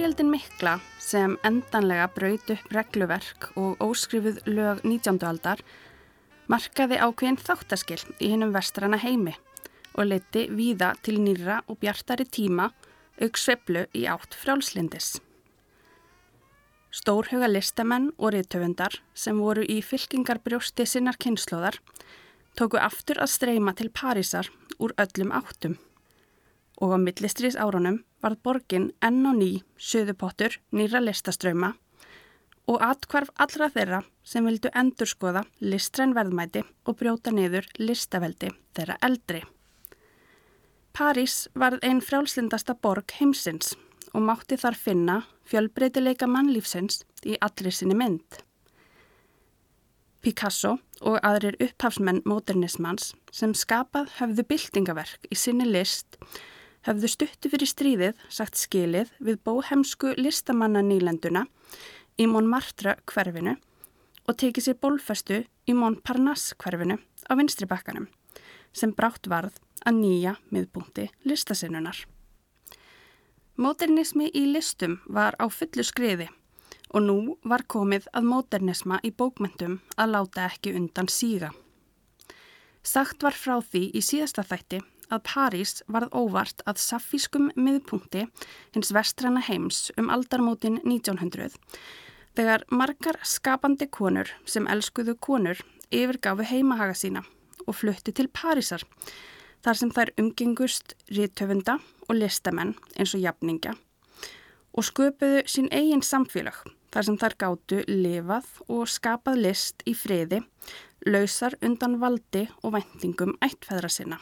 Styrjeldin mikla sem endanlega braut upp regluverk og óskrifuð lög 19. aldar markaði ákveðin þáttaskill í hinnum vestrana heimi og leti víða til nýra og bjartari tíma auk sveplu í átt frjálslindis. Stórhuga listamenn og riðtöfundar sem voru í fylkingarbrjósti sinnar kynnslóðar tóku aftur að streyma til Parísar úr öllum áttum og á millistrís árunum varð borgin enn og ný söðupottur nýra listaströyma og atkvarf allra þeirra sem vildu endurskoða listræn verðmæti og brjóta niður listaveldi þeirra eldri. París varð einn frjálslindasta borg heimsins og mátti þar finna fjölbreytileika mannlífsins í allri sinni mynd. Picasso og aðrir upphafsmenn modernismans sem skapað höfðu byltingaverk í sinni list höfðu stuttu fyrir stríðið sagt skilið við bóhemsku listamanna nýlenduna í Montmartre hverfinu og tekið sér bólfestu í Montparnasse hverfinu á vinstri bakkanum sem brátt varð að nýja miðbúndi listasinnunar. Modernismi í listum var á fullu skriði og nú var komið að modernisma í bókmyndum að láta ekki undan síga. Sagt var frá því í síðasta þætti að París varð óvart að safískum miðpunkti hins vestrana heims um aldarmótin 1900 þegar margar skapandi konur sem elskuðu konur yfirgafu heimahaga sína og fluttu til Parísar þar sem þær umgengust rítöfunda og listamenn eins og jafninga og sköpuðu sín eigin samfélag þar sem þær gáttu lifað og skapað list í friði, lausar undan valdi og vendingum ættfæðra sinna.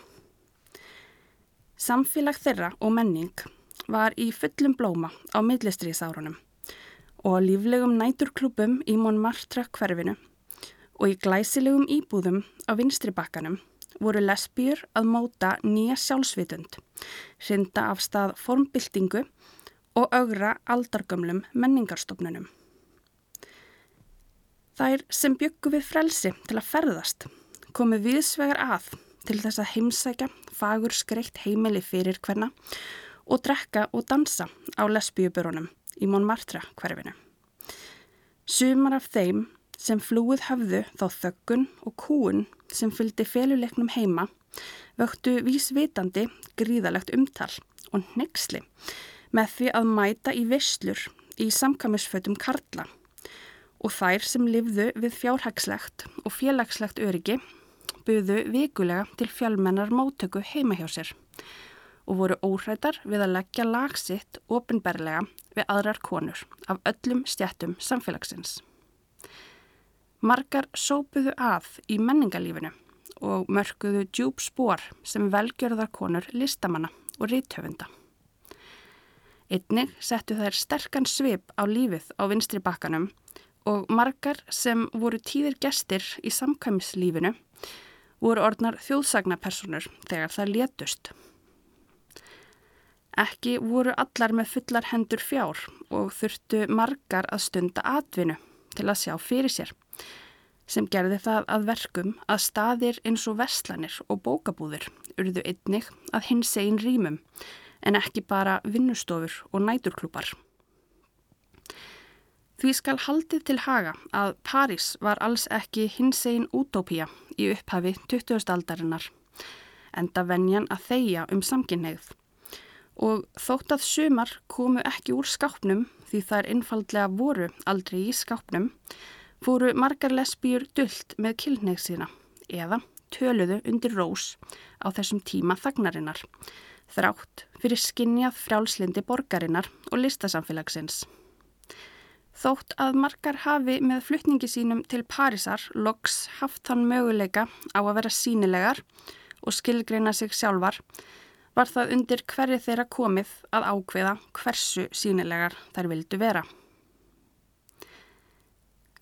Samfélag þeirra og menning var í fullum blóma á millistriðsárunum og líflegum næturklubum í Montmartre hverfinu og í glæsilegum íbúðum á vinstri bakkanum voru lesbíur að móta nýja sjálfsvitund, hrinda af stað formbyltingu og augra aldargömlum menningarstofnunum. Þær sem byggu við frelsi til að ferðast komu viðsvegar að til þess að heimsækja fagur skreitt heimili fyrir hverna og drekka og dansa á lesbíuburunum í Montmartre hverfinu. Sumar af þeim sem flúið höfðu þá þöggun og kúun sem fylgdi féluleiknum heima vöktu vísvitandi gríðalegt umtal og nexli með því að mæta í visslur í samkamisfötum karla og þær sem livðu við fjárhagslegt og félagslegt öryggi buðu vikulega til fjálmennar móttöku heima hjá sér og voru óhrættar við að leggja lagsitt ofinberlega við aðrar konur af öllum stjættum samfélagsins. Margar sópuðu að í menningalífinu og mörguðu djúb spór sem velgjörðarkonur listamanna og ríthöfunda. Einnig settu þær sterkan svip á lífið á vinstri bakkanum og margar sem voru tíðir gestir í samkvæmislífinu voru orðnar þjóðsagnapersonur þegar það létust. Ekki voru allar með fullar hendur fjár og þurftu margar að stunda atvinnu til að sjá fyrir sér sem gerði það að verkum að staðir eins og vestlanir og bókabúðir urðu einnig að hins einn rýmum en ekki bara vinnustofur og næturklúpar. Því skal haldið til haga að París var alls ekki hins einn útópía í upphafi 20. aldarinnar, enda venjan að þeia um samkynneigð. Og þótt að sumar komu ekki úr skápnum því þær innfaldlega voru aldrei í skápnum, fóru margar lesbíur dullt með kilneig sína eða töluðu undir rós á þessum tíma þagnarinnar, þrátt fyrir skinnjað frjálslindi borgarinnar og listasamfélagsins. Þótt að margar hafi með flutningi sínum til Parísar loks haft þann möguleika á að vera sínilegar og skilgreina sig sjálfar, var það undir hverju þeirra komið að ákveða hversu sínilegar þær vildu vera.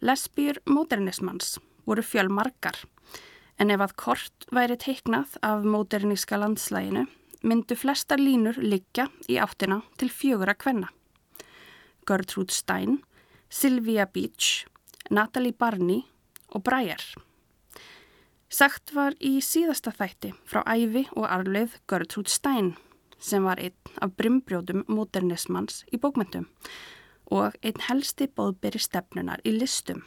Lesbíur módernismans voru fjölmarkar en ef að kort væri teiknað af móderníska landslæginu myndu flestar línur liggja í áttina til fjögura kvenna. Gertrude Stein, Sylvia Beach, Natalie Barney og Breyer. Sagt var í síðasta þætti frá æfi og arleið Gertrude Stein sem var einn af brimbrjóðum modernismans í bókmyndum og einn helsti bóðberi stefnunar í listum.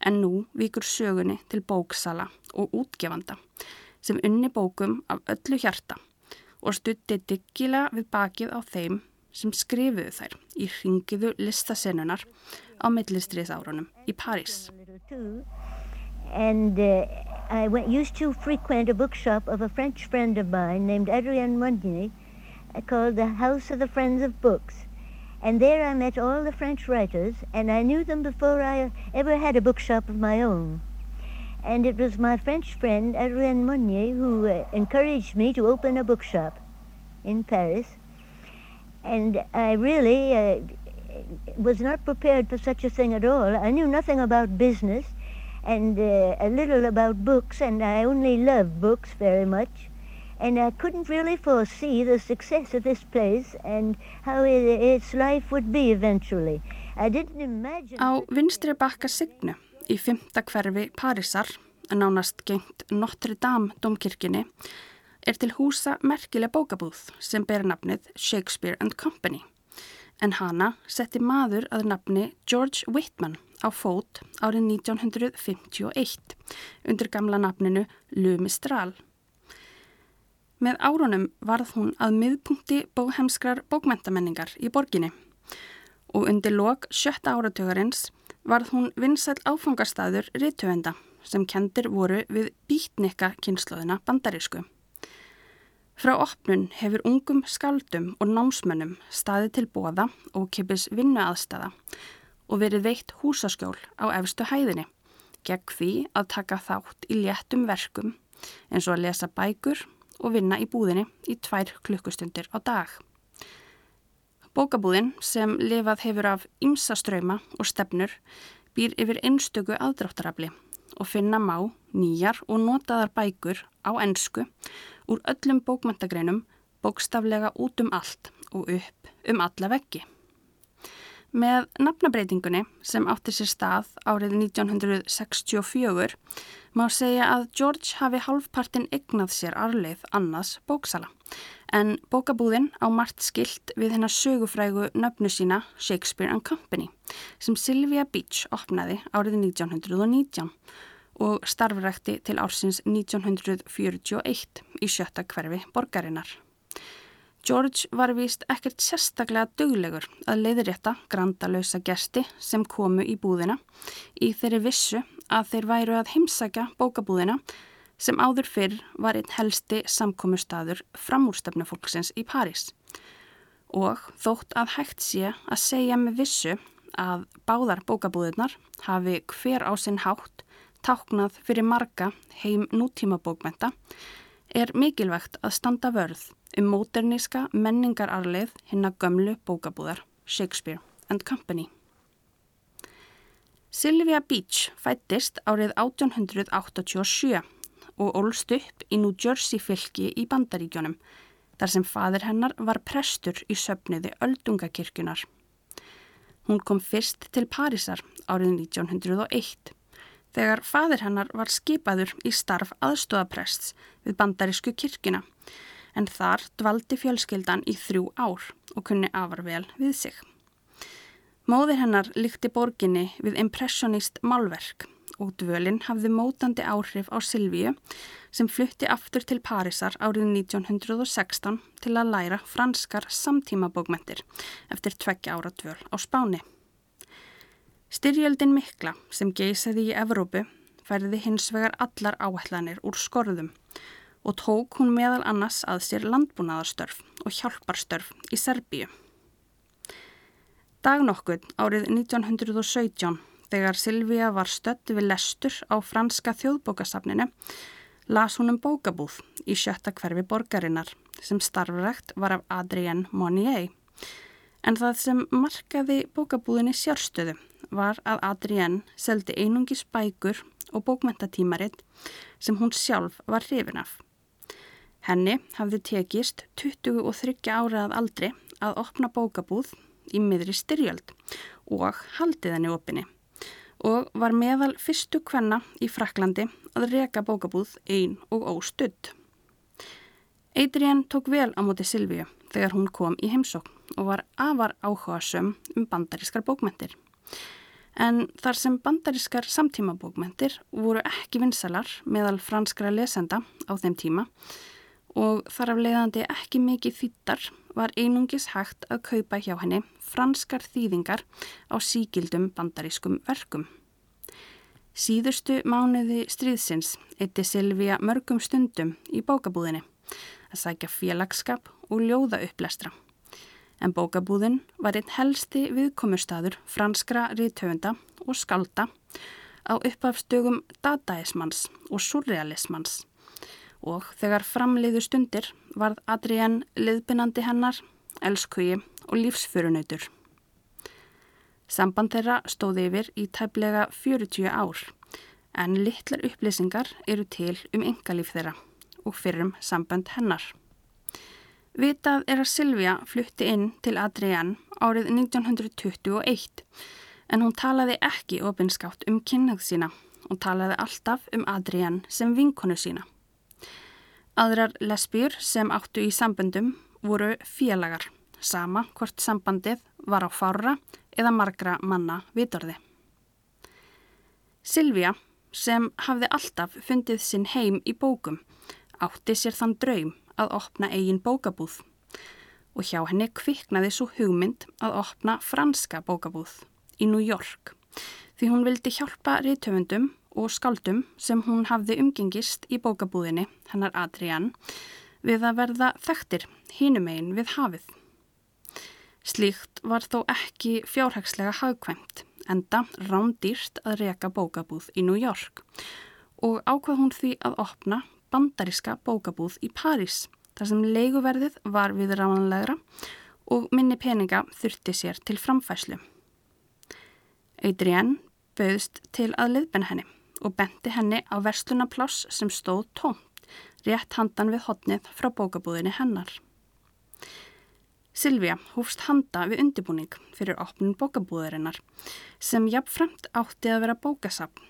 En nú vikur sögunni til bóksala og útgefanda sem unni bókum af öllu hjarta og stutti diggilega við bakið á þeim sem skrifuðu þær í ringiðu listasennunar á millistriðs árunum í París. And uh, I went, used to frequent a bookshop of a French friend of mine named Adrienne Montigny uh, called the House of the Friends of Books. And there I met all the French writers and I knew them before I ever had a bookshop of my own. And it was my French friend Adrienne Monnier who uh, encouraged me to open a bookshop in Paris. And I really uh, was not prepared for such a thing at all. I knew nothing about business and uh, a little about books, and I only love books very much. And I couldn't really foresee the success of this place and how it, its life would be eventually. I didn't imagine... Á vinstri bakka Signu í fymta hverfi Parísar, nánast gengt Notre Dame domkirkjunni, er til húsa merkileg bókabúð sem ber nafnið Shakespeare and Company. En hana setti maður að nafni George Whitman á fót árið 1951 undir gamla nafninu Lumistral. Með árunum varð hún að miðpunkti bóhemskrar bókmentamenningar í borginni og undir lok sjötta áratögarins varð hún vinsæl áfangastæður rítuenda sem kendir voru við býtnikka kynnslóðina bandarísku. Frá opnun hefur ungum skaldum og námsmönnum staði til bóða og kipis vinnuaðstæða og verið veitt húsaskjól á efstu hæðinni, gegn því að taka þátt í léttum verkum eins og að lesa bækur og vinna í búðinni í tvær klukkustundir á dag. Bókabúðin sem lifað hefur af ymsaströyma og stefnur býr yfir einstöku aðdráttarafli og finna má nýjar og notaðar bækur á ennsku úr öllum bókmæntagreinum bókstaflega út um allt og upp um alla veggi. Með nafnabreitingunni sem átti sér stað árið 1964 má segja að George hafi halvpartin egnað sér arleið annars bóksala en bókabúðin á margt skilt við hennar sögufrægu nöfnu sína Shakespeare and Company sem Sylvia Beach opnaði árið 1919 og starfrækti til ársins 1941 í sjötta hverfi borgarinnar. George var vist ekkert sérstaklega döglegur að leiðrétta grandalösa gesti sem komu í búðina í þeirri vissu að þeir væru að heimsækja bókabúðina sem áður fyrr var einn helsti samkomustadur framúrstefnufólksins í París. Og þótt að hægt sé að segja með vissu að báðar bókabúðirnar hafi hver á sinn hátt táknað fyrir marga heim nútíma bókmenta er mikilvægt að standa vörð um móterníska menningararleið hinn að gömlu bókabúðar Shakespeare and Company. Sylvia Beach fættist árið 1887 og ólst upp í New Jersey fylki í Bandaríkjónum þar sem fadir hennar var prestur í söpniði Öldungakirkjunar. Hún kom fyrst til Parísar árið 1901 þegar fadir hennar var skipaður í starf aðstofaprests við bandarísku kirkina en þar dvaldi fjölskyldan í þrjú ár og kunni afar vel við sig. Móðir hennar líkti borginni við impressionist málverk og dvölinn hafði mótandi áhrif á Silvíu sem flutti aftur til Parísar árið 1916 til að læra franskar samtímabókmentir eftir tveggja ára dvöl á Spáni. Styrjöldin mikla sem geysaði í Evrópu færði hins vegar allar áætlanir úr skorðum og tók hún meðal annars að sér landbúnaðarstörf og hjálparstörf í Serbíu. Dagnokkuð árið 1917 þegar Silvíja var stött við lestur á franska þjóðbókasafninu las hún um bókabúð í sjötta hverfi borgarinnar sem starfrækt var af Adrienne Monnier en það sem markaði bókabúðinni sérstöðu var að Adrienne seldi einungis bækur og bókmentatímaritt sem hún sjálf var hrifin af. Henni hafði tekist 23 ára að aldri að opna bókabúð í miðri styrjöld og haldið henni opinni og var meðal fyrstu kvenna í Fraklandi að reka bókabúð ein og óstudd. Adrian tók vel á móti Silvíu þegar hún kom í heimsókn og var afar áhuga söm um bandarískar bókmentir. En þar sem bandarískar samtímabókmentir voru ekki vinsalar meðal franskra lesenda á þeim tíma og þar af leiðandi ekki mikið þýttar var einungis hægt að kaupa hjá henni franskar þýðingar á síkildum bandarískum verkum. Síðustu mánuði stríðsins eitti Silvíja mörgum stundum í bókabúðinni að sækja félagskap og ljóða upplestra. En bókabúðin var einn helsti viðkomustadur franskra ríðtöfunda og skalda á uppafstögum dadaismans og surrealismans og þegar framleiðu stundir varð Adrienne liðbynandi hennar, elskugi og lífsförunautur. Samband þeirra stóði yfir í tæplega 40 ár en litlar upplýsingar eru til um engalíf þeirra og fyrrum samband hennar. Vitað er að Silvija flutti inn til Adrienne árið 1921 en hún talaði ekki ofinskátt um kynnað sína og talaði alltaf um Adrienne sem vinkonu sína. Aðrar lesbýr sem áttu í samböndum voru félagar, sama hvort sambandið var á fára eða margra manna vitorði. Silvija, sem hafði alltaf fundið sinn heim í bókum, átti sér þann draum að opna eigin bókabúð og hjá henni kviknaði svo hugmynd að opna franska bókabúð í New York því hún vildi hjálpa reytöfundum og skaldum sem hún hafði umgengist í bókabúðinni, hennar Adrián, við að verða þekktir hínumegin við hafið. Slíkt var þó ekki fjárhagslega hagkvæmt, enda rándýrt að reka bókabúð í New York og ákvað hún því að opna bandariska bókabúð í París, þar sem leiguverðið var við ránlegra og minni peninga þurfti sér til framfæslu. Adrián bauðst til að liðbenna henni og benti henni á verslunapláss sem stóð tómt, rétt handan við hotnið frá bókabúðinni hennar. Silvija hófst handa við undibúning fyrir opnum bókabúðarinnar sem jafnframt átti að vera bókasapn.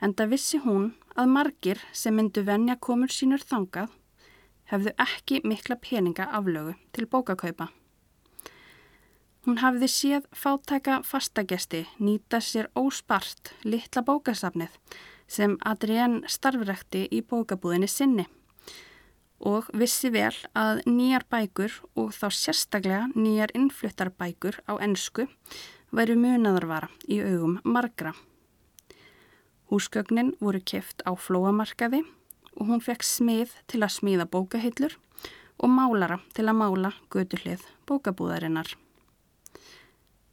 En það vissi hún að margir sem myndu venja komur sínur þangað hefðu ekki mikla peninga aflögu til bókakaupa. Hún hafði séð fátæka fastagesti nýta sér óspart litla bókasafnið sem Adrienne starfrekti í bókabúðinni sinni og vissi vel að nýjar bækur og þá sérstaklega nýjar innfluttar bækur á ennsku væri munadarvara í augum margra. Húsgögnin voru keft á flóamarkaði og hún fekk smið til að smíða bókahillur og málara til að mála göduhlið bókabúðarinnar.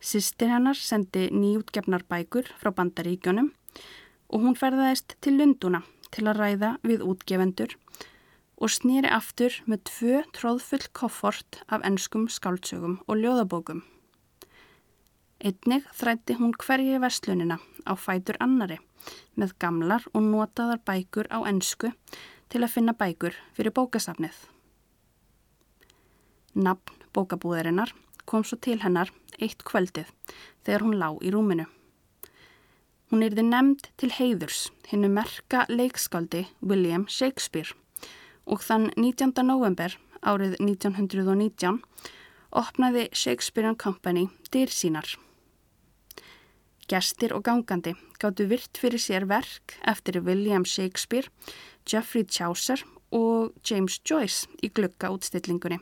Sistir hennar sendi nýjútgefnar bækur frá bandaríkjónum og hún ferðaðist til Lunduna til að ræða við útgefendur og snýri aftur með tvö tróðfull koffort af ennskum skáltsögum og ljóðabókum. Einnig þrætti hún hverji verslunina á fætur annari með gamlar og notaðar bækur á ennsku til að finna bækur fyrir bókasafnið. Nafn bókabúðarinnar kom svo til hennar eitt kvöldið þegar hún lá í rúminu. Hún erði nefnd til heiðurs hinnu merka leikskaldi William Shakespeare og þann 19. november árið 1919 opnaði Shakespeare Company dyr sínar. Gestir og gangandi gáttu virt fyrir sér verk eftir William Shakespeare, Geoffrey Chaucer og James Joyce í glukka útstillingunni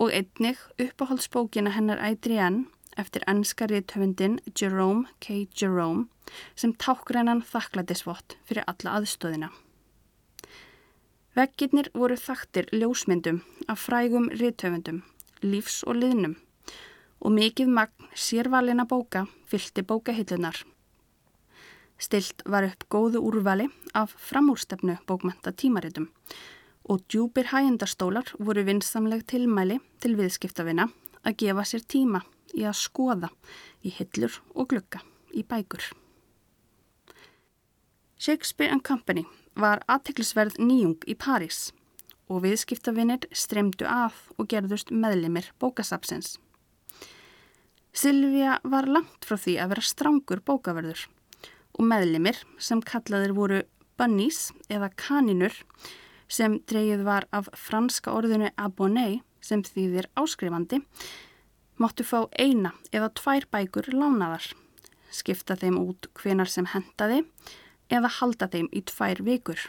og einnig uppáhaldsbókina hennar Adrienne eftir ennskariðtöfundin Jerome K. Jerome sem tákrennan þakklætisvott fyrir alla aðstóðina. Veggirnir voru þaktir ljósmyndum af frægum riðtöfundum, lífs og liðnum og mikið magn sérvalina bóka fylgti bókahillunar. Stilt var upp góðu úrvali af framúrstefnu bókmenta tímaritum og djúpir hægindastólar voru vinsamleg tilmæli til viðskiptavina að gefa sér tíma í að skoða í hillur og glukka í bækur. Shakespeare Company var aðteklisverð nýjung í París og viðskiptavinir streymdu að og gerðust meðlimir bókasapsins. Silvija var langt frá því að vera strangur bókaverður. Og meðlimir sem kallaðir voru bunnies eða kaninur sem dreyið var af franska orðinu abonné sem þýðir áskrifandi, máttu fá eina eða tvær bækur lánaðar, skipta þeim út hvenar sem hendaði eða halda þeim í tvær vikur.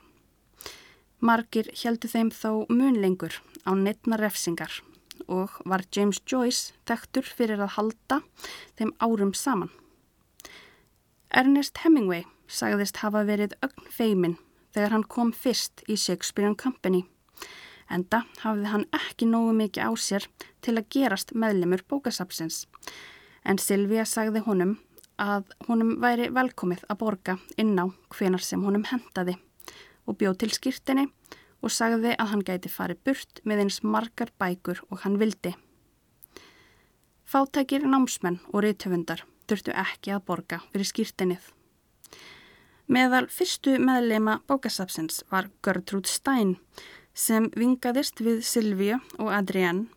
Margir heldu þeim þó munlengur á netna refsingar og var James Joyce tektur fyrir að halda þeim árum saman. Ernest Hemingway sagðist hafa verið ögn feimin þegar hann kom fyrst í Shakespeare Company. Enda hafði hann ekki nógu mikið á sér til að gerast meðlemur bókasapsins. En Silvíja sagði honum að honum væri velkomið að borga inn á hvenar sem honum hendaði og bjóð til skýrtinni og sagði að hann gæti farið burt með eins margar bækur og hann vildi. Fátækir námsmenn og reytöfundar þurftu ekki að borga fyrir skýrtinnið. Meðal fyrstu meðleima bókasapsins var Gertrúd Stein sem vingaðist við Silvíu og Adrienne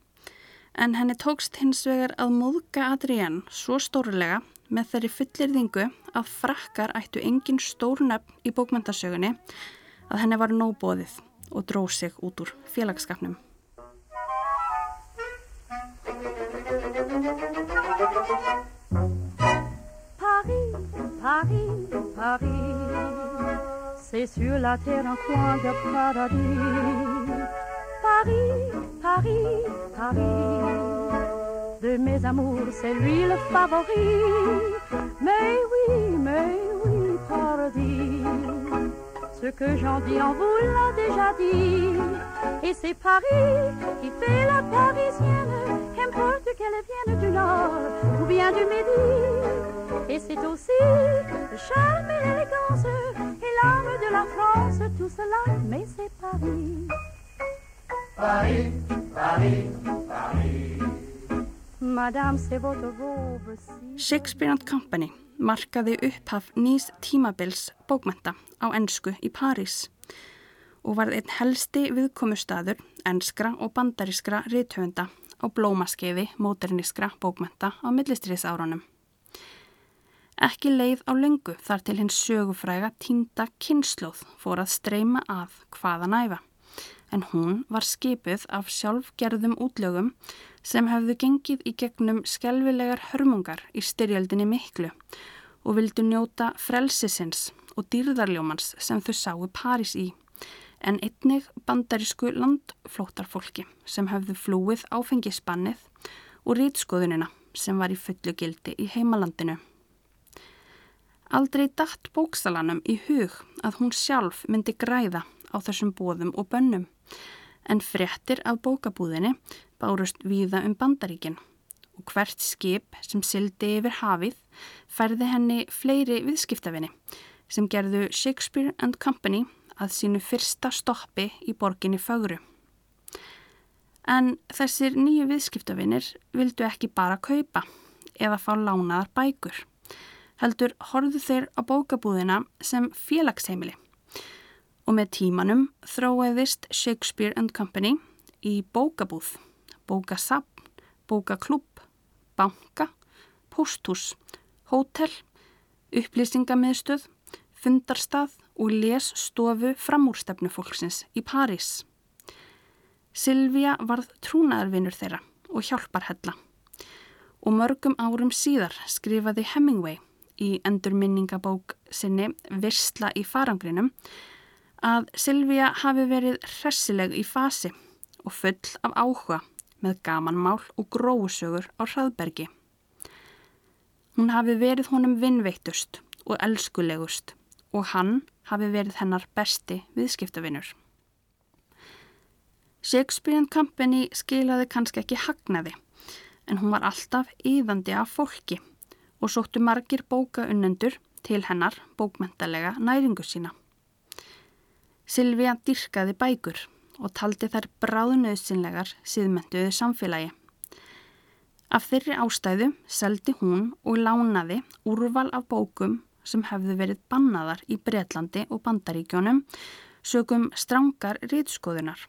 en henni tókst hins vegar að móðka Adrienne svo stórlega með þeirri fullirðingu að frakkar ættu engin stór nefn í bókmyndasögunni að henni var nóbóðið og dróð sig út úr. Paris, Paris, Paris, c'est sur la terre un coin de paradis. Paris, Paris, Paris, de mes amours, c'est lui le favori. Mais oui, mais oui, paradis, ce que j'en dis, on vous l'a déjà dit. Et c'est Paris qui fait la parisienne, qu'importe qu'elle vienne du nord ou bien du midi. Et c'est aussi le charme et l'élégance et l'âme de la France, tout cela, mais c'est Paris. Paris, Paris, Paris. Madame, c'est votre robe. Shakespeare and Company markaði upphaf nýs tímabils bókmenta á ennsku í París og var einn helsti viðkomustadur ennskra og bandarískra rithöfunda á blómaskeiði móterniskra bókmenta á millistriðsárunum. Ekki leið á lengu þar til hins sögufræga týnda kynnslóð fór að streyma að hvaða næfa en hún var skipuð af sjálfgerðum útlögum sem hefðu gengið í gegnum skelvilegar hörmungar í styrjaldinni miklu og vildu njóta frelsisins og dýrðarljómans sem þau sáu París í, en einnig bandarísku landflóttarfólki sem hefðu flúið áfengispannið og rýtskoðunina sem var í fullu gildi í heimalandinu. Aldrei dætt bóksalanum í hug að hún sjálf myndi græða á þessum bóðum og bönnum en fréttir af bókabúðinni bárust víða um bandaríkin og hvert skip sem sildi yfir hafið færði henni fleiri viðskiptafinni sem gerðu Shakespeare and Company að sínu fyrsta stoppi í borginni Fögru. En þessir nýju viðskiptafinnir vildu ekki bara kaupa eða fá lánaðar bækur. Heldur horðu þeir á bókabúðina sem félagsheimili og með tímanum þróiðist Shakespeare and Company í bókabúð, bókasapn, bókaklúb, banka, pósthús, hótel, upplýsingamiðstöð, fundarstað og lesstofu framúrstefnufólksins í París. Silvíja varð trúnaðarvinur þeirra og hjálparhella og mörgum árum síðar skrifaði Hemingway í endurminningabók sinni Vistla í farangrinum að Silvíja hafi verið hressileg í fasi og full af áhuga með gamanmál og gróusögur á hraðbergi. Hún hafi verið honum vinnveittust og elskulegust og hann hafi verið hennar besti viðskiptavinnur. Shakespeare Company skilaði kannski ekki hagnaði en hún var alltaf yðandi af fólki og sóttu margir bókaunnendur til hennar bókmentalega næringu sína. Silvíja dyrkaði bækur og taldi þær bráðnöðsynlegar síðmentuðu samfélagi. Af þeirri ástæðu seldi hún og lánaði úrval af bókum sem hefðu verið bannaðar í Breitlandi og Bandaríkjónum sögum strangar rýtskoðunar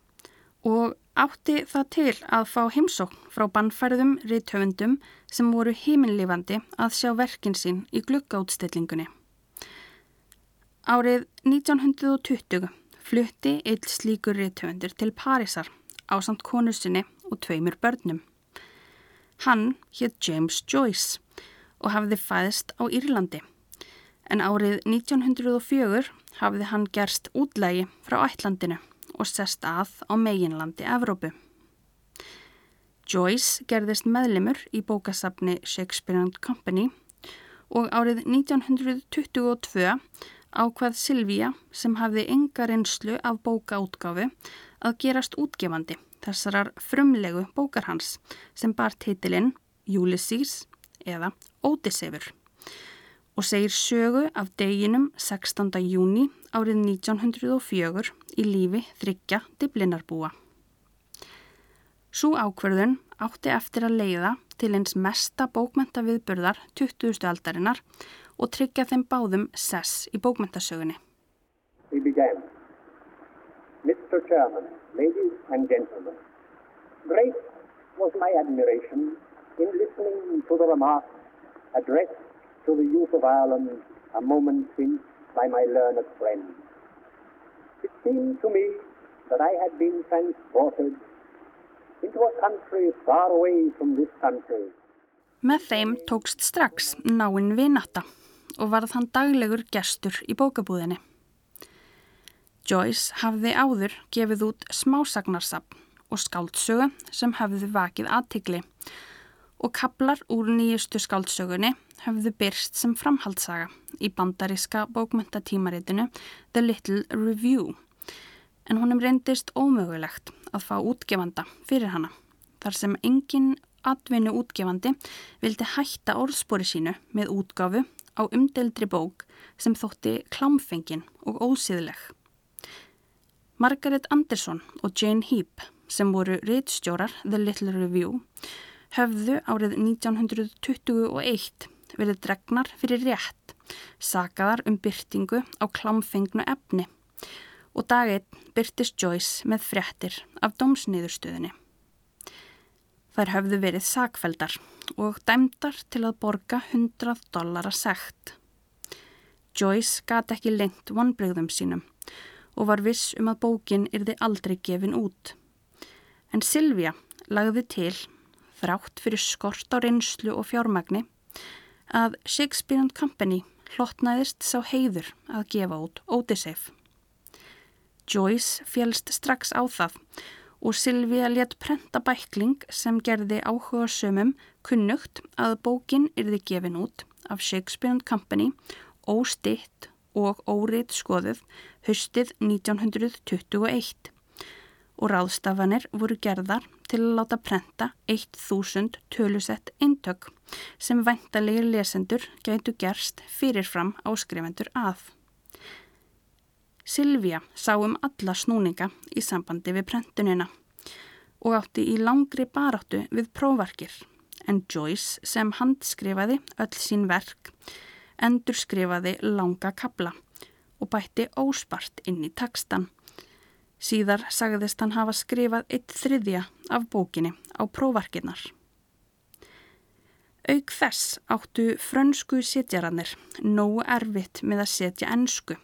og átti það til að fá heimsókn frá bannfærðum rýthöfundum sem voru heiminlifandi að sjá verkin sín í gluggaútstillingunni. Árið 1920 flutti eitt slíkur rithöfundur til Parísar á samt konu sinni og tveimur börnum. Hann hétt James Joyce og hafði fæðist á Írlandi en árið 1904 hafði hann gerst útlægi frá ætlandinu og sest að á meginlandi Evrópu. Joyce gerðist meðlimur í bókasafni Shakespeare and Company og árið 1922 ákvað Silvíja sem hafði enga reynslu af bókaútgáfu að gerast útgefandi þessarar frumlegu bókarhans sem bar titilinn Ulysses eða Ódissefur og segir sögu af deginum 16. júni árið 1904 í lífi þryggja diblinarbúa. Sú ákverðun átti eftir að leiða til eins mesta bókmenta viðburðar 20. aldarinnar og tryggja þeim báðum sess í bókmentasögunni. We began. Mr. Chairman, ladies and gentlemen, great was my admiration in listening to the remarks addressed to the youth of Ireland a moment since by my learned friend. It seemed to me that I had been transported into a country far away from this country. Með þeim tókst strax náinn vinata og varð hann daglegur gestur í bókabúðinni. Joyce hafði áður gefið út smásagnarsapn og skáldsögu sem hafði vakið aðtikli og kaplar úr nýjustu skáldsögunni hafði byrst sem framhaldsaga í bandaríska bókmyndatímaritinu The Little Review en honum reyndist ómögulegt að fá útgefanda fyrir hana þar sem engin atvinnu útgefandi vildi hætta orðspori sínu með útgáfu á umdeldri bók sem þótti klámfengin og ósýðleg. Margaret Anderson og Jane Heap sem voru réttstjórar The Little Review höfðu árið 1921 verið dregnar fyrir rétt, sagaðar um byrtingu á klámfengnu efni og daginn byrtist Joyce með fréttir af dómsniðurstöðinni. Þær höfðu verið sakveldar og dæmdar til að borga 100 dollara segt. Joyce gati ekki lengt vonbreyðum sínum og var viss um að bókin yrði aldrei gefin út. En Silvija lagði til, þrátt fyrir skort á reynslu og fjármagni, að Shakespeare Company hlottnaðist sá heiður að gefa út Odyssey. Joyce félst strax á það og Silvíja létt prenta bækling sem gerði áhuga sömum kunnugt að bókin yrði gefin út af Shakespeare & Company óstitt og órið skoðuð höstið 1921 og ráðstafanir voru gerðar til að láta prenta 1000 tölusett eintök sem væntalegir lesendur gætu gerst fyrirfram áskrifendur að. Silvíja sá um alla snúninga í sambandi við prentunina og átti í langri baráttu við prófarkir en Joyce sem handskrifaði öll sín verk endur skrifaði langa kabla og bætti óspart inn í takstan. Síðar sagðist hann hafa skrifað eitt þriðja af bókinni á prófarkinnar. Aug þess áttu frönsku setjarannir nógu erfitt með að setja ennsku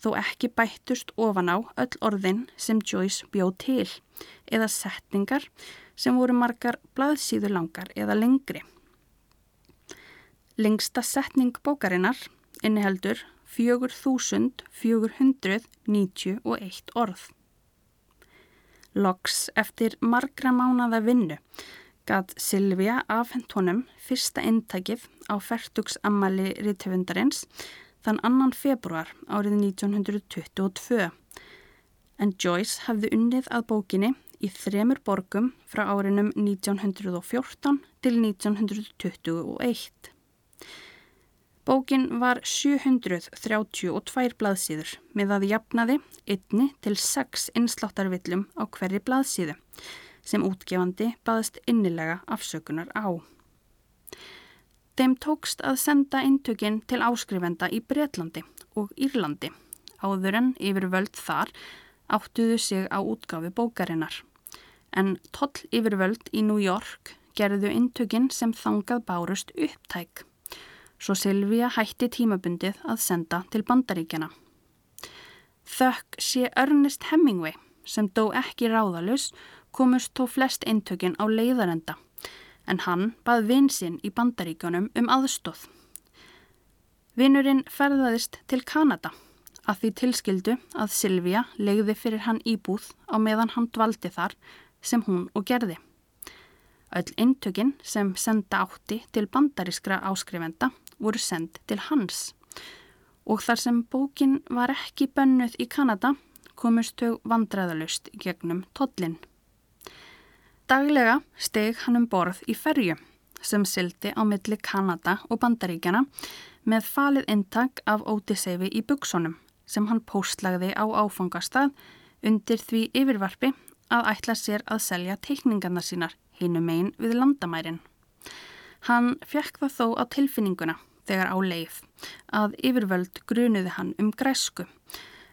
þó ekki bættust ofan á öll orðin sem Joyce bjóð til eða setningar sem voru margar blaðsíðu langar eða lengri. Lengsta setning bókarinnar inniheldur 4491 orð. Loks eftir margra mánada vinnu gað Silvija afhend honum fyrsta intakið á færtugsammali rítöfundarins þann annan februar árið 1922 en Joyce hafði unnið að bókinni í þremur borgum frá árinum 1914 til 1921. Bókin var 732 blaðsíður með að jafnaði einni til sex innsláttarvillum á hverri blaðsíðu sem útgefandi baðist innilega afsökunar á. Þeim tókst að senda intökin til áskrifenda í Breitlandi og Írlandi áður en yfir völd þar áttuðu sig á útgafi bókarinnar. En toll yfir völd í New York gerðu intökin sem þangað bárust upptæk. Svo Silvíja hætti tímabundið að senda til bandaríkjana. Þökk sé Ernest Hemingway sem dó ekki ráðalus komust þó flest eintökin á leiðarenda en hann bað vinsinn í bandaríkjónum um aðstóð. Vinnurinn ferðaðist til Kanada að því tilskildu að Silvija legði fyrir hann íbúð á meðan hann dvaldi þar sem hún og gerði. Öll eintökin sem senda átti til bandarískra áskrifenda voru send til hans og þar sem bókin var ekki bönnuð í Kanada komust þau vandræðalust gegnum tollin. Daglega steg hann um borð í ferju sem sildi á milli Kanada og bandaríkjana með falið intak af ótiseifi í buksonum sem hann póstlagði á áfangastað undir því yfirvarpi að ætla sér að selja teikningarna sínar hinu megin við landamærin. Hann fekk það þó á tilfinninguna þegar á leið að yfirvöld grunuði hann um græsku.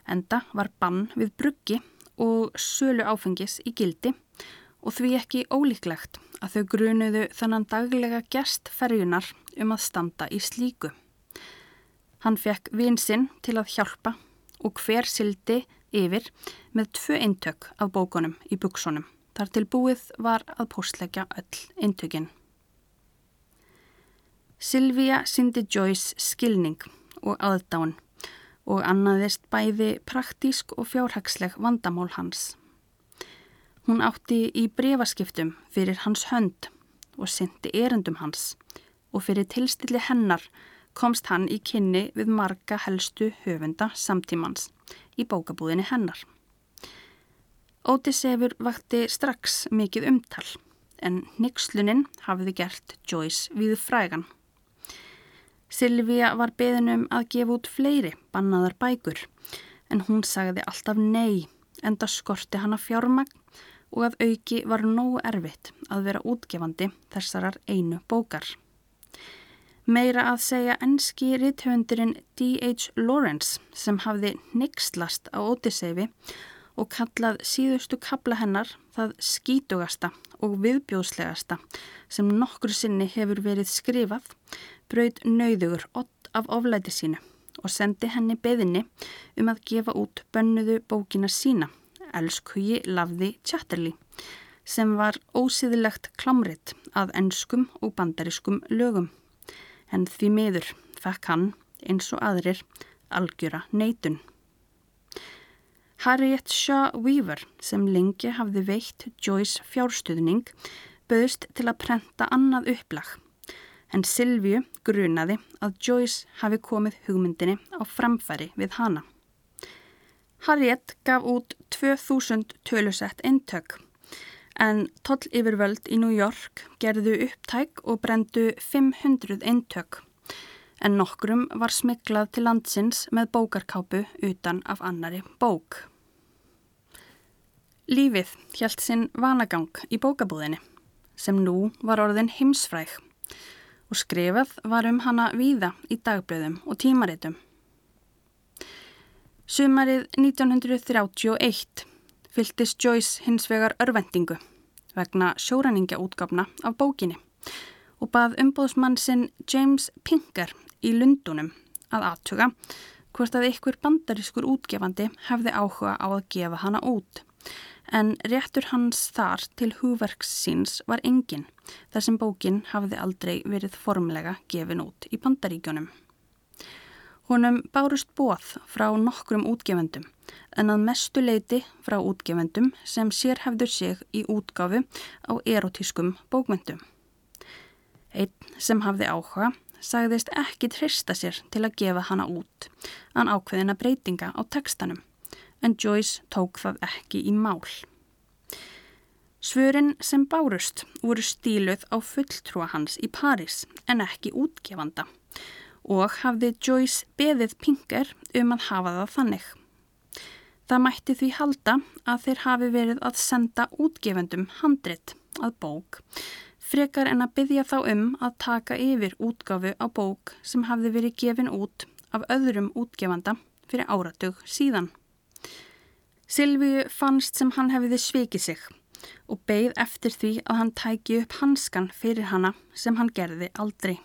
Enda var bann við bruggi og sölu áfengis í gildi og því ekki ólíklegt að þau grunuðu þannan daglega gest ferjunar um að standa í slíku. Hann fekk vinsinn til að hjálpa og hver sildi yfir með tvö eintök af bókunum í buksunum. Þar til búið var að postleggja öll eintökin. Silvíja syndi Joyce skilning og aðdáin og annaðist bæði praktísk og fjárhagsleg vandamál hans. Hún átti í brefaskiptum fyrir hans hönd og syndi erendum hans og fyrir tilstilli hennar komst hann í kynni við marga helstu höfunda samtímans í bókabúðinni hennar. Ótisefur vakti strax mikið umtal en Nixlunin hafiði gert Joyce við frægan. Silvíja var beðinum að gefa út fleiri bannaðar bækur en hún sagði alltaf nei en það skorti hana fjármagn og að auki var nógu erfitt að vera útgefandi þessarar einu bókar. Meira að segja enski rithöfundurinn D.H. Lawrence sem hafði nixlast á Ótiseifi og kallað síðustu kabla hennar það skítugasta og viðbjóðslegasta sem nokkur sinni hefur verið skrifað, braud nauðugur ott af oflæti sínu og sendi henni beðinni um að gefa út bönnuðu bókina sína, Elskuji Lafði Chatterley, sem var ósýðilegt klamritt að ennskum og bandariskum lögum en því miður fekk hann, eins og aðrir, algjöra neitun. Harriet Shaw Weaver, sem lengi hafði veitt Joyce fjárstuðning, böðst til að prenta annað upplag, en Silvíu grunaði að Joyce hafi komið hugmyndinni á framfæri við hana. Harriet gaf út 2000 tölusett eintök en toll yfirvöld í New York gerðu upptæk og brendu 500 eintök en nokkrum var smiklað til landsins með bókarkápu utan af annari bók. Lífið hjælt sinn vanagang í bókabúðinni sem nú var orðin heimsfræg og skrifað var um hana víða í dagblöðum og tímaritum. Sumarið 1931 fyltist Joyce hins vegar örvendingu vegna sjóræningjaútgafna af bókinni og bað umbóðsmann sinn James Pinker í Lundunum að aðtuga hvort að ykkur bandarískur útgefandi hefði áhuga á að gefa hana út. En réttur hans þar til húverks síns var engin þar sem bókin hafði aldrei verið formlega gefin út í bandaríkjónum. Honum bárust bóð frá nokkrum útgefendum en að mestu leiti frá útgefendum sem sér hefður sig í útgafu á erotískum bókmyndum. Einn sem hafði áhuga sagðist ekki trista sér til að gefa hana út an ákveðina breytinga á tekstanum en Joyce tók það ekki í mál. Svörin sem bárust voru stíluð á fulltrúa hans í Paris en ekki útgefanda og hafði Joyce beðið Pinker um að hafa það þannig. Það mætti því halda að þeir hafi verið að senda útgefendum handrit að bók, frekar en að byggja þá um að taka yfir útgafu á bók sem hafði verið gefin út af öðrum útgefanda fyrir áratug síðan. Silvíu fannst sem hann hefði svikið sig og beigð eftir því að hann tæki upp hanskan fyrir hana sem hann gerði aldrei.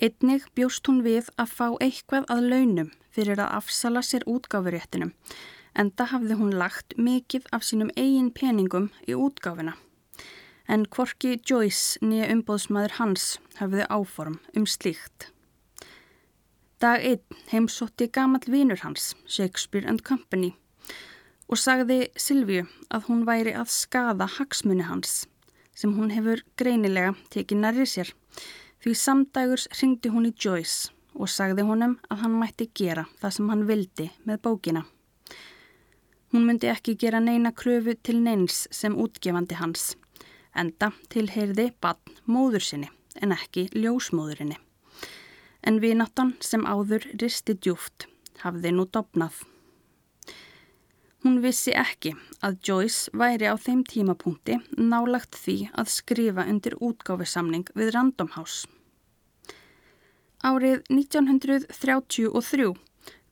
Einnig bjóst hún við að fá eitthvað að launum fyrir að afsala sér útgáfuréttinum en það hafði hún lagt mikið af sínum eigin peningum í útgáfuna. En Kvorki Joyce, nýja umbóðsmaður hans, hafði áform um slíkt. Dag einn heimsótti gamal vinur hans, Shakespeare and Company, og sagði Silvíu að hún væri að skada hagsmunni hans, sem hún hefur greinilega tekið nærri sér, því samdægurs ringdi hún í Joyce og sagði honum að hann mætti gera það sem hann vildi með bókina. Hún myndi ekki gera neina kröfu til neins sem útgefandi hans, enda tilheyrði bann móður sinni en ekki ljósmóðurinni. En vináttan sem áður risti djúft hafði nú dopnað. Hún vissi ekki að Joyce væri á þeim tímapunkti nálagt því að skrifa undir útgáfisamning við Random House. Árið 1933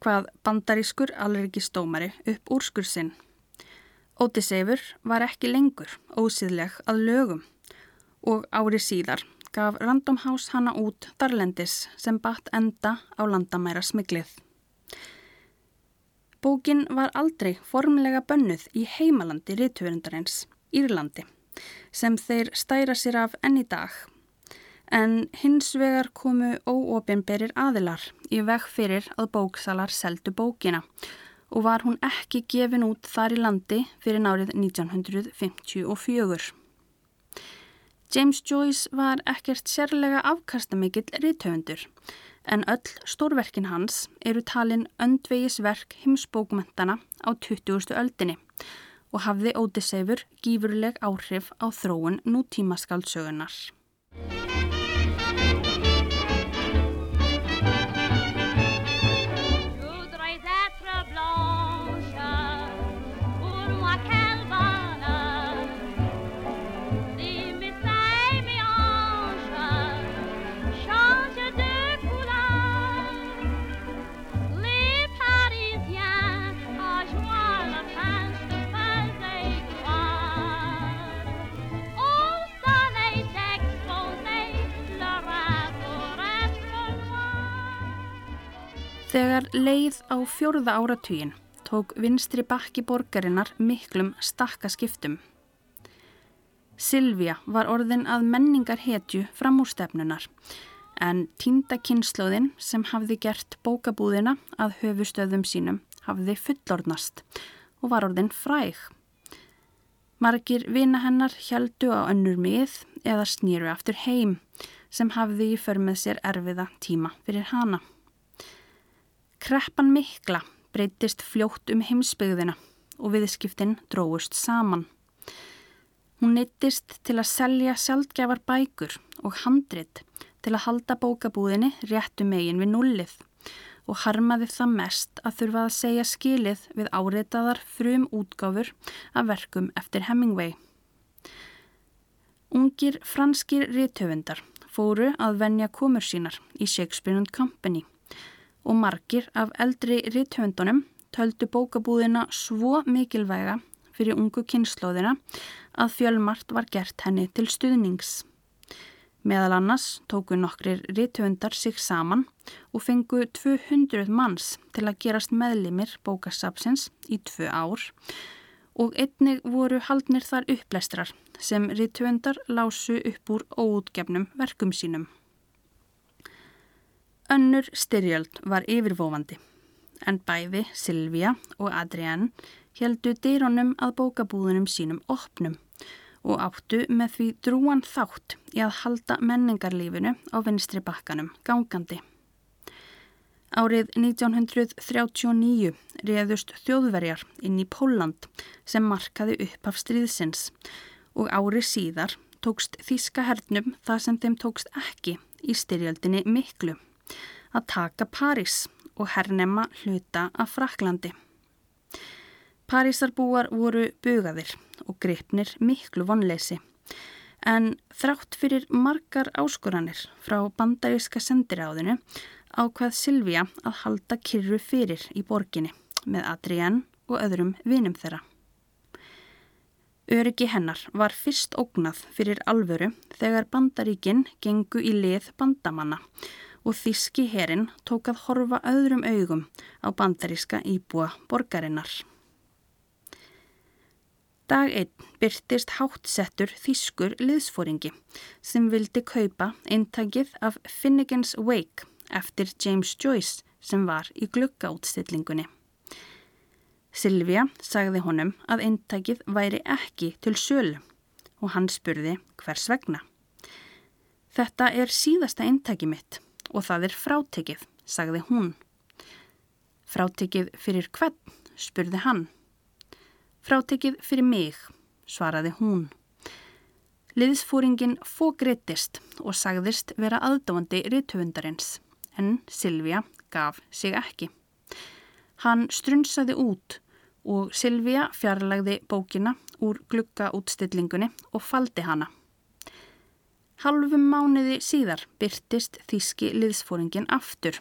hvað bandarískur allergistómari upp úrskur sinn. Ótiseifur var ekki lengur ósýðleg að lögum og ári síðar gaf Random House hana út darlendis sem batt enda á landamæra smiglið. Bókin var aldrei formlega bönnuð í heimalandi rítuverendarins, Írlandi, sem þeir stæra sér af enn í dag en hins vegar komu óopinberir aðilar í veg fyrir að bóksalar seldu bókina og var hún ekki gefin út þar í landi fyrir nárið 1954. James Joyce var ekkert sérlega afkastamikill rítöfundur en öll stórverkin hans eru talin öndvegisverk himsbókmentana á 20. öldinni og hafði Ódiseifur gífurleg áhrif á þróun nútímaskaldsögunar. Þegar leið á fjórða áratugin tók vinstri bakki borgarinnar miklum stakkaskiptum. Silvija var orðin að menningar hetju fram úr stefnunar en tíndakynnslóðin sem hafði gert bókabúðina að höfustöðum sínum hafði fullordnast og var orðin fræg. Margir vina hennar heldu á önnur mið eða snýru aftur heim sem hafði í för með sér erfiða tíma fyrir hana. Kreppan mikla breytist fljótt um heimsbyggðina og viðskiptin dróust saman. Hún neittist til að selja sjálfgefar bækur og handrit til að halda bókabúðinni réttu megin við nullið og harmaði það mest að þurfa að segja skilið við áreitaðar frum útgáfur af verkum eftir Hemingway. Ungir franskir rítöfundar fóru að venja komur sínar í Shakespeare and Company og margir af eldri rithöndunum töldu bókabúðina svo mikilvæga fyrir ungu kynnslóðina að fjölmart var gert henni til stuðnings. Meðal annars tóku nokkrir rithöndar sig saman og fengu 200 manns til að gerast meðlimir bókasapsins í tvö ár og einnig voru haldnir þar upplestrar sem rithöndar lásu upp úr óútgefnum verkum sínum. Önnur styrjöld var yfirvofandi en bæði Silvíja og Adrián heldu dýrónum að bókabúðunum sínum opnum og áttu með því drúan þátt í að halda menningarlífinu á vinstri bakkanum gangandi. Árið 1939 réðust þjóðverjar inn í Póland sem markaði upp af stríðsins og ári síðar tókst Þíska hernum það sem þeim tókst ekki í styrjöldinni miklu að taka París og hernema hluta af Fraklandi. Parísarbúar voru bugaðir og gripnir miklu vonleysi en þrátt fyrir margar áskoranir frá bandaríska sendiráðinu ákvað Silvíja að halda kyrru fyrir í borginni með Adrián og öðrum vinum þeirra. Öryggi hennar var fyrst ógnað fyrir alvöru þegar bandaríkinn gengu í lið bandamanna og þíski herin tók að horfa öðrum augum á bandaríska íbúa borgarinnar. Dag einn byrtist hátsettur þýskur liðsfóringi sem vildi kaupa eintakið af Finnegan's Wake eftir James Joyce sem var í gluggaútstillingunni. Silvija sagði honum að eintakið væri ekki til sölu og hann spurði hvers vegna. Þetta er síðasta eintakið mitt og það er frátekið, sagði hún. Frátekið fyrir hvern, spurði hann. Frátekið fyrir mig, svaraði hún. Liðsfóringin fógriðtist og sagðist vera aðdáandi rittöfundarins, en Silvija gaf sig ekki. Hann strunsaði út og Silvija fjarlagði bókina úr glukka útstillingunni og faldi hana. Halvum mánuði síðar byrtist þíski liðsfóringin aftur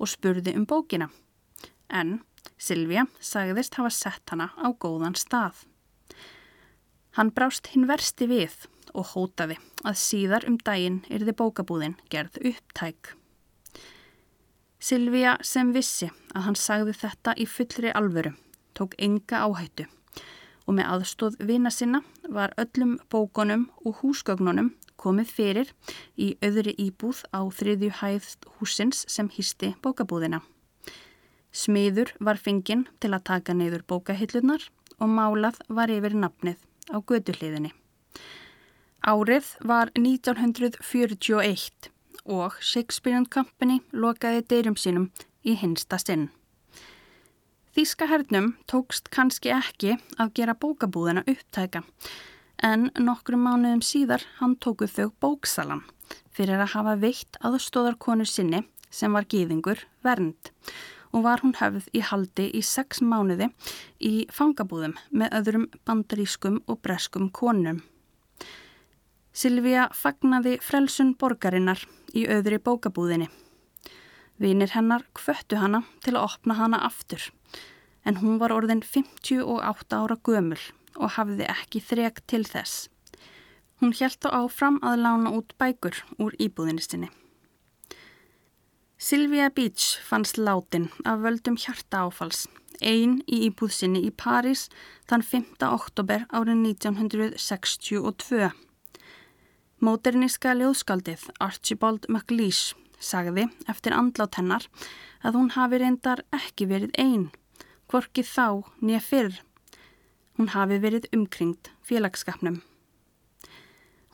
og spurði um bókina, en Silvija sagðist hafa sett hana á góðan stað. Hann brást hinn versti við og hótaði að síðar um daginn yrði bókabúðin gerð upptæk. Silvija sem vissi að hann sagði þetta í fullri alvöru tók enga áhættu og með aðstóð vina sinna var öllum bókonum og húsgögnunum komið fyrir í öðri íbúð á þriðju hæð húsins sem hýsti bókabúðina. Smiður var fenginn til að taka neyður bókahillunar og málað var yfir nafnið á göduhliðinni. Árið var 1941 og Shakespeare & Company lokaði deyrum sínum í hinsta sinn. Þíska hernum tókst kannski ekki að gera bókabúðina upptæka en nokkru mánuðum síðar hann tóku þau bóksalan fyrir að hafa veitt aðstóðarkonu sinni sem var gýðingur vernd og var hún höfð í haldi í sex mánuði í fangabúðum með öðrum bandarískum og breskum konum. Silvíja fagnaði frelsun borgarinnar í öðri bókabúðinni. Vinir hennar kvöttu hana til að opna hana aftur en hún var orðin 58 ára gömul og hafði ekki þrek til þess. Hún hjælt á áfram að lána út bækur úr íbúðinni sinni. Sylvia Beach fannst látin af völdum hjarta áfals, einn í íbúðsynni í París þann 5. oktober árið 1962. Móterníska ljóðskaldið Archibald MacLeish sagði eftir andlát hennar að hún hafi reyndar ekki verið einn, hvorki þá nýja fyrr. Hún hafi verið umkringt félagskapnum.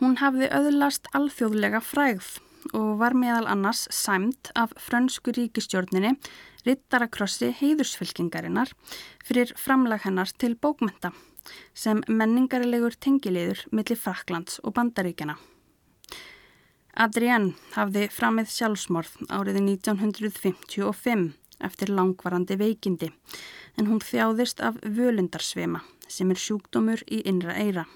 Hún hafði öðlast alþjóðlega frægð og var meðal annars sæmt af frönsku ríkistjórninni Rittarakrossi heiðursfylkingarinnar fyrir framlag hennar til bókmynda sem menningarilegur tengiliður millir Fraklands og Bandaríkjana. Adrienne hafði framið sjálfsmorð áriði 1955 eftir langvarandi veikindi en hún þjáðist af völundarsvema sem er sjúkdómur í innra eira.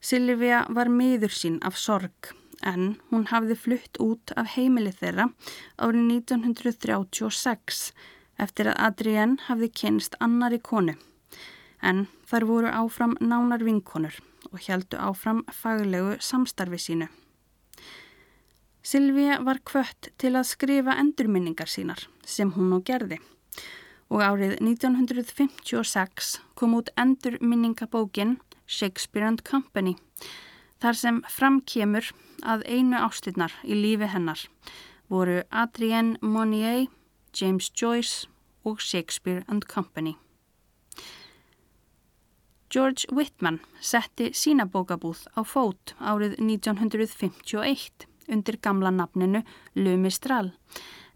Silvia var miður sín af sorg en hún hafði flutt út af heimili þeirra árið 1936 eftir að Adrienne hafði kynst annari konu. En þar voru áfram nánar vinkonur og heldu áfram faglegu samstarfi sínu. Silvíja var kvött til að skrifa endurminningar sínar sem hún nú gerði og árið 1956 kom út endurminningabókin Shakespeare & Company þar sem framkemur að einu ástinnar í lífi hennar voru Adrienne Monnier, James Joyce og Shakespeare and Company. George Whitman setti sína bókabúð á fót árið 1951 undir gamla nafninu Le Mistral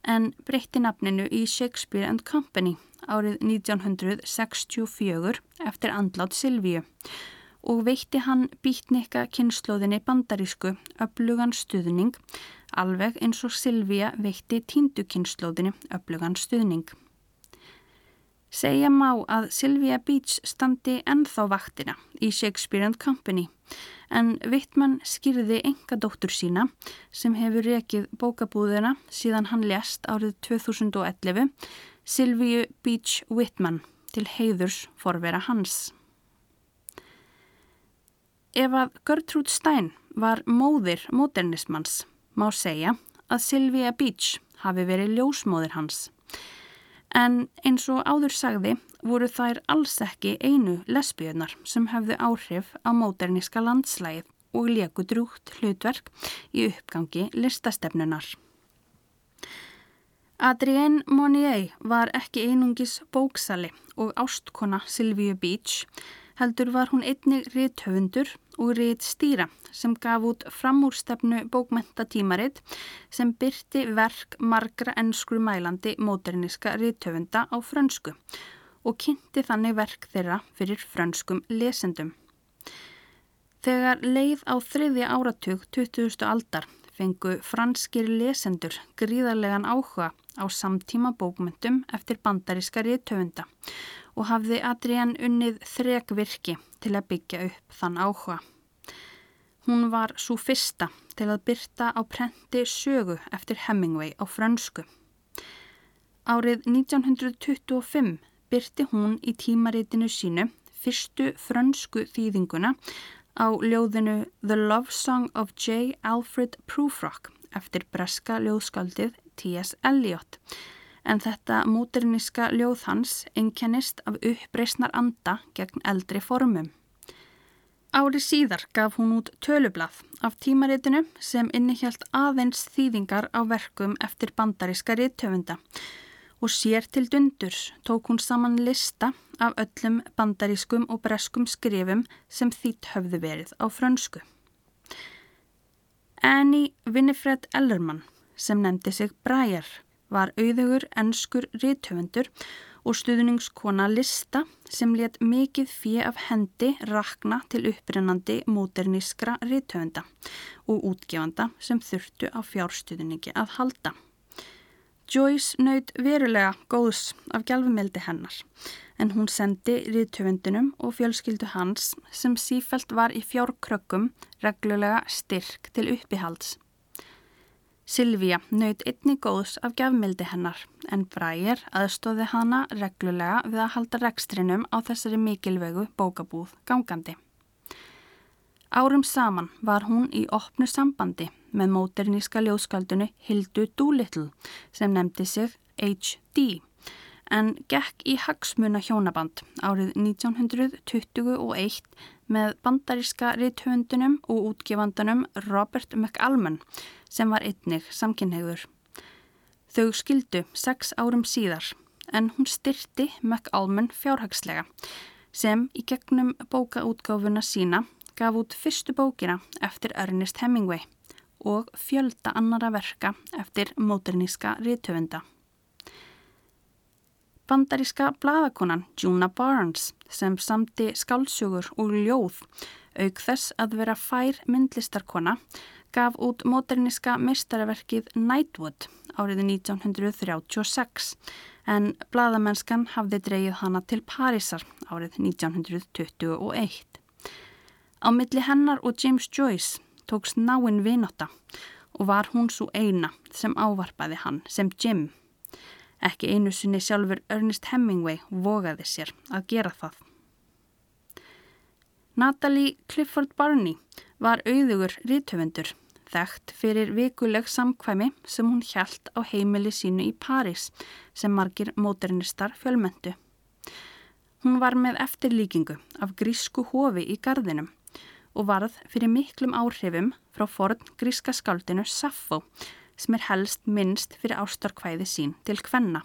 en breytti nafninu í Shakespeare and Company árið 1964 eftir andlátt Silvíu og veitti hann býtnikka kynnslóðinni bandarísku öflugan stuðning alveg eins og Silvíja veitti tíndu kynnslóðinni öflugan stuðning. Segja má að Sylvia Beach standi ennþá vaktina í Shakespeare and Company en Wittmann skýrði enga dóttur sína sem hefur rekið bókabúðina síðan hann lést árið 2011 Sylvia Beach Wittmann til heiðurs forvera hans. Ef að Gertrúd Stein var móðir módernismans má segja að Sylvia Beach hafi verið ljósmóðir hans. En eins og áður sagði voru þær alls ekki einu lesbíunar sem hefðu áhrif á móterníska landslægið og leku drúgt hlutverk í uppgangi listastefnunar. Adrienne Monnier var ekki einungis bóksali og ástkona Sylvia Beach, heldur var hún einnig rithöfundur og rithstýra sem gaf út framúrstefnu bókmentatímaritt sem byrti verk margra ennskru mælandi móterniska rithöfunda á frönsku og kynnti þannig verk þeirra fyrir frönskum lesendum. Þegar leið á þriðja áratug 20. aldar fengu franskir lesendur gríðarlegan áhuga á samtíma bókmyndum eftir bandaríska riðtöfunda og hafði Adrian unnið þrekvirki til að byggja upp þann áhuga. Hún var svo fyrsta til að byrta á prenti sögu eftir Hemingway á frönsku. Árið 1925 byrti hún í tímaritinu sínu fyrstu frönsku þýðinguna á ljóðinu The Love Song of J. Alfred Prufrock eftir breska ljóðskaldið T.S. Eliot en þetta móterniska ljóð hans einkennist af uppreysnar anda gegn eldri formum. Ári síðar gaf hún út tölublað af tímaritinu sem innihjalt aðeins þýðingar á verkum eftir bandaríska riðtöfunda og sér til dundurs tók hún saman lista af öllum bandarískum og breskum skrifum sem þýtt höfðu verið á frönsku. Annie Winifred Ellermann sem nefndi sig Breyer var auðugur ennskur rítöfundur og stuðningskona Lista sem let mikið fjö af hendi rakna til upprinnandi móternískra rítöfunda og útgefanda sem þurftu á fjárstuðningi að halda. Joyce naut verulega góðs af gjálfumeldi hennar en hún sendi riðtöfundinum og fjölskyldu hans sem sífælt var í fjárkrökkum reglulega styrk til uppihalds. Silvíja naut einni góðs af gjafmildi hennar en Bræir aðstóði hana reglulega við að halda rekstrinum á þessari mikilvegu bókabúð gangandi. Árum saman var hún í opnu sambandi með móterníska ljóskaldunu Hildu Doolittle sem nefndi sig HD en gekk í hagsmuna hjónaband árið 1921 með bandaríska rithöndunum og útgefandanum Robert McAlmon sem var einnig samkynhegður. Þau skildu sex árum síðar en hún styrti McAlmon fjárhagslega sem í gegnum bókaútgáfuna sína gaf út fyrstu bókina eftir Ernest Hemingway og fjölda annara verka eftir móterníska rítöfunda. Bandaríska bladakonan Juna Barnes sem samti skálsugur og ljóð auk þess að vera fær myndlistarkona gaf út móterníska meistarverkið Nightwood árið 1936 en bladamennskan hafði dreyið hana til Parísar árið 1921. Á milli hennar og James Joyce tóks náinn vinotta og var hún svo eina sem ávarpaði hann sem Jim. Ekki einu sinni sjálfur Ernest Hemingway vogaði sér að gera það. Natalie Clifford Barney var auðugur rítöfundur, þekkt fyrir vikuleg samkvæmi sem hún hjælt á heimili sínu í París sem margir móternistar fjölmöndu. Hún var með eftirlíkingu af grísku hofi í gardinum og varð fyrir miklum áhrifum frá forn gríska skáldinu Saffo sem er helst minnst fyrir ástarkvæði sín til kvenna.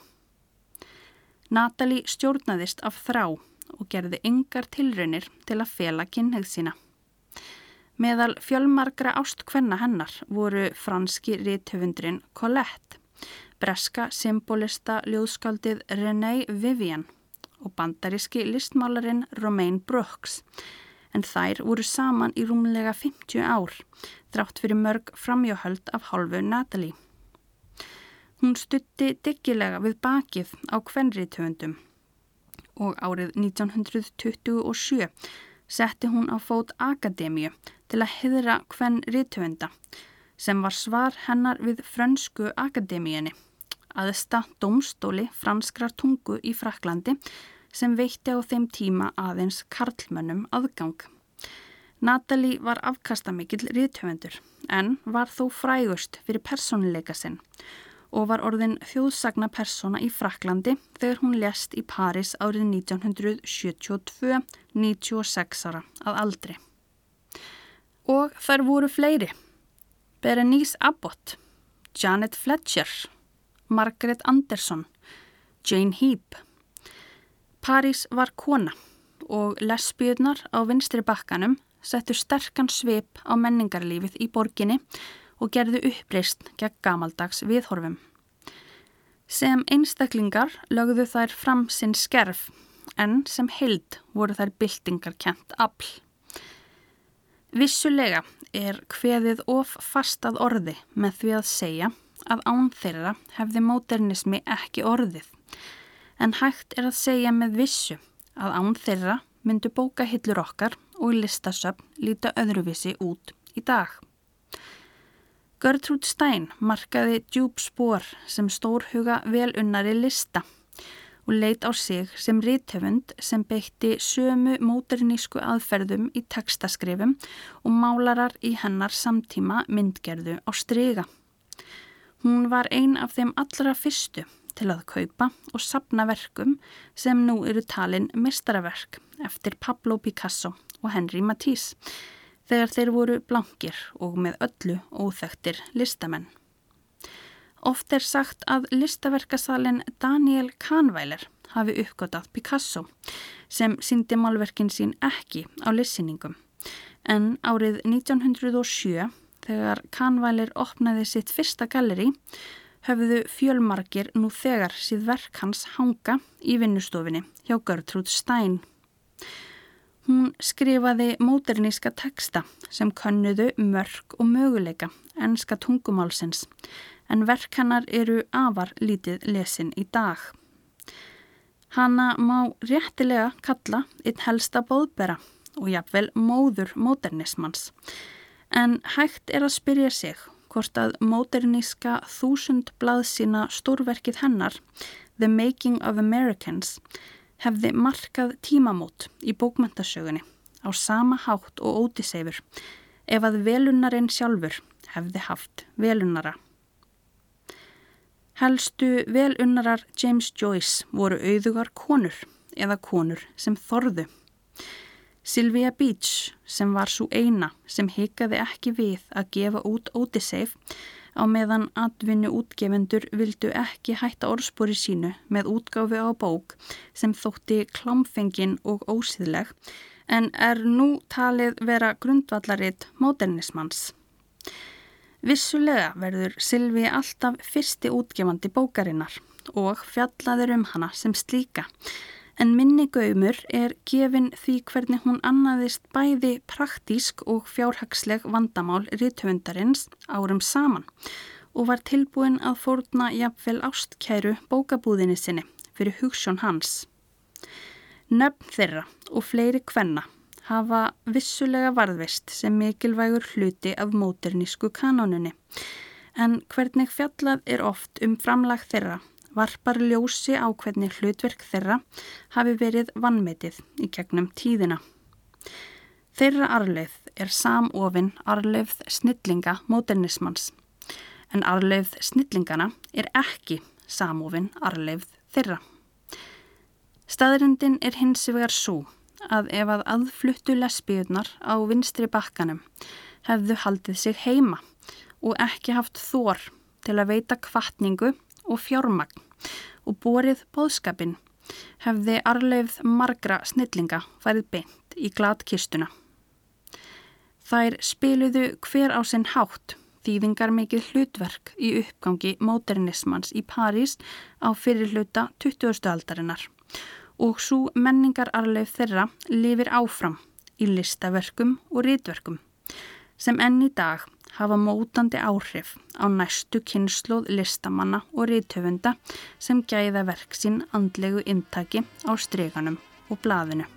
Natalie stjórnaðist af þrá og gerði yngar tilraunir til að fela kynneið sína. Meðal fjölmargra ástkvenna hennar voru franski ríthöfundrin Colette, breska symbolista ljóðskaldið René Vivian og bandaríski listmálarinn Romaine Brooks en þær voru saman í rúmlega 50 ár, þrátt fyrir mörg framjóhöld af hálfu Natalie. Hún stutti diggilega við bakið á kvenriðtöfundum og árið 1927 setti hún á fót akademíu til að hyðra kvenriðtöfunda sem var svar hennar við frönsku akademíinni aðesta domstóli franskrar tungu í Fraklandi sem veitti á þeim tíma aðeins karlmönnum aðgang. Natalie var afkastamikill ríðtöfundur en var þó frægust fyrir persónuleika sinn og var orðin þjóðsagna persóna í Fraklandi þegar hún lest í Paris árið 1972, 96 ára að aldri. Og þar voru fleiri. Berenice Abbott, Janet Fletcher, Margaret Anderson, Jane Heap. Paris var kona og lesbíunar á vinstri bakkanum settu sterkan svip á menningarlífið í borginni og gerðu uppreist gegn gamaldags viðhorfum. Sem einstaklingar lögðu þær fram sinn skerf en sem heild voru þær byltingar kent afl. Vissulega er hveðið of fastað orði með því að segja að án þeirra hefði móternismi ekki orðið en hægt er að segja með vissu að án þeirra myndu bókahillur okkar og listasöfn líta öðruvísi út í dag. Gertrúd Stein markaði djúb spór sem stórhuga velunnari lista og leit á sig sem ríthefund sem beitti sömu móternísku aðferðum í tekstaskrifum og málarar í hennar samtíma myndgerðu á stryga. Hún var ein af þeim allra fyrstu til að kaupa og sapna verkum sem nú eru talin mistaraverk eftir Pablo Picasso og Henry Matisse þegar þeir voru blankir og með öllu óþektir listamenn. Oft er sagt að listaverkasalinn Daniel Kahnweiler hafi uppgötað Picasso sem síndi málverkin sín ekki á lissinningum en árið 1907 þegar Kahnweiler opnaði sitt fyrsta galleri höfðu fjölmarkir nú þegar síð verk hans hanga í vinnustofinni hjá Gertrúd Stein. Hún skrifaði móterníska teksta sem könnuðu mörg og möguleika enska tungumálsins en verk hannar eru afar lítið lesin í dag. Hanna má réttilega kalla einn helsta bóðbera og jafnvel móður móternismans en hægt er að spyrja sig hvort að móterníska þúsund blaðsína stórverkið hennar, The Making of Americans, hefði markað tímamót í bókmyndasögunni á sama hátt og ótiseifur ef að velunarinn sjálfur hefði haft velunara. Helstu velunnarar James Joyce voru auðugar konur eða konur sem þorðu. Sylvia Beach sem var svo eina sem hikaði ekki við að gefa út Odyssey á meðan atvinnu útgefendur vildu ekki hætta orðspori sínu með útgáfi á bók sem þótti klámfengin og ósýðleg en er nú talið vera grundvallaritt módernismans. Vissulega verður Sylvi alltaf fyrsti útgefandi bókarinnar og fjallaður um hana sem slíka en minni gaumur er gefin því hvernig hún annaðist bæði praktísk og fjárhagsleg vandamál rítvöndarins árum saman og var tilbúin að fórna jafnvel ástkæru bókabúðinni sinni fyrir hugssjón hans. Nöfn þeirra og fleiri kvenna hafa vissulega varðvist sem mikilvægur hluti af móternísku kanónunni en hvernig fjallað er oft um framlag þeirra varpar ljósi á hvernig hlutverk þeirra hafi verið vannmetið í gegnum tíðina. Þeirra arleið er samofinn arleið snillinga módernismans en arleið snillingana er ekki samofinn arleið þeirra. Staðrindin er hins vegar svo að ef að aðfluttu lesbíunar á vinstri bakkanum hefðu haldið sig heima og ekki haft þór til að veita kvartningu og fjármagn og borið bóðskapin hefði arleifð margra snillinga færið beint í gladkistuna. Þær spiluðu hver á sinn hátt þýðingar mikið hlutverk í uppgangi móternismans í París á fyrirluta 20. aldarinnar og svo menningararleif þeirra lifir áfram í listaverkum og rítverkum sem enn í dag hafa mótandi áhrif á næstu kynnslóð listamanna og rítöfunda sem gæða verk sín andlegu intaki á streganum og blaðinu.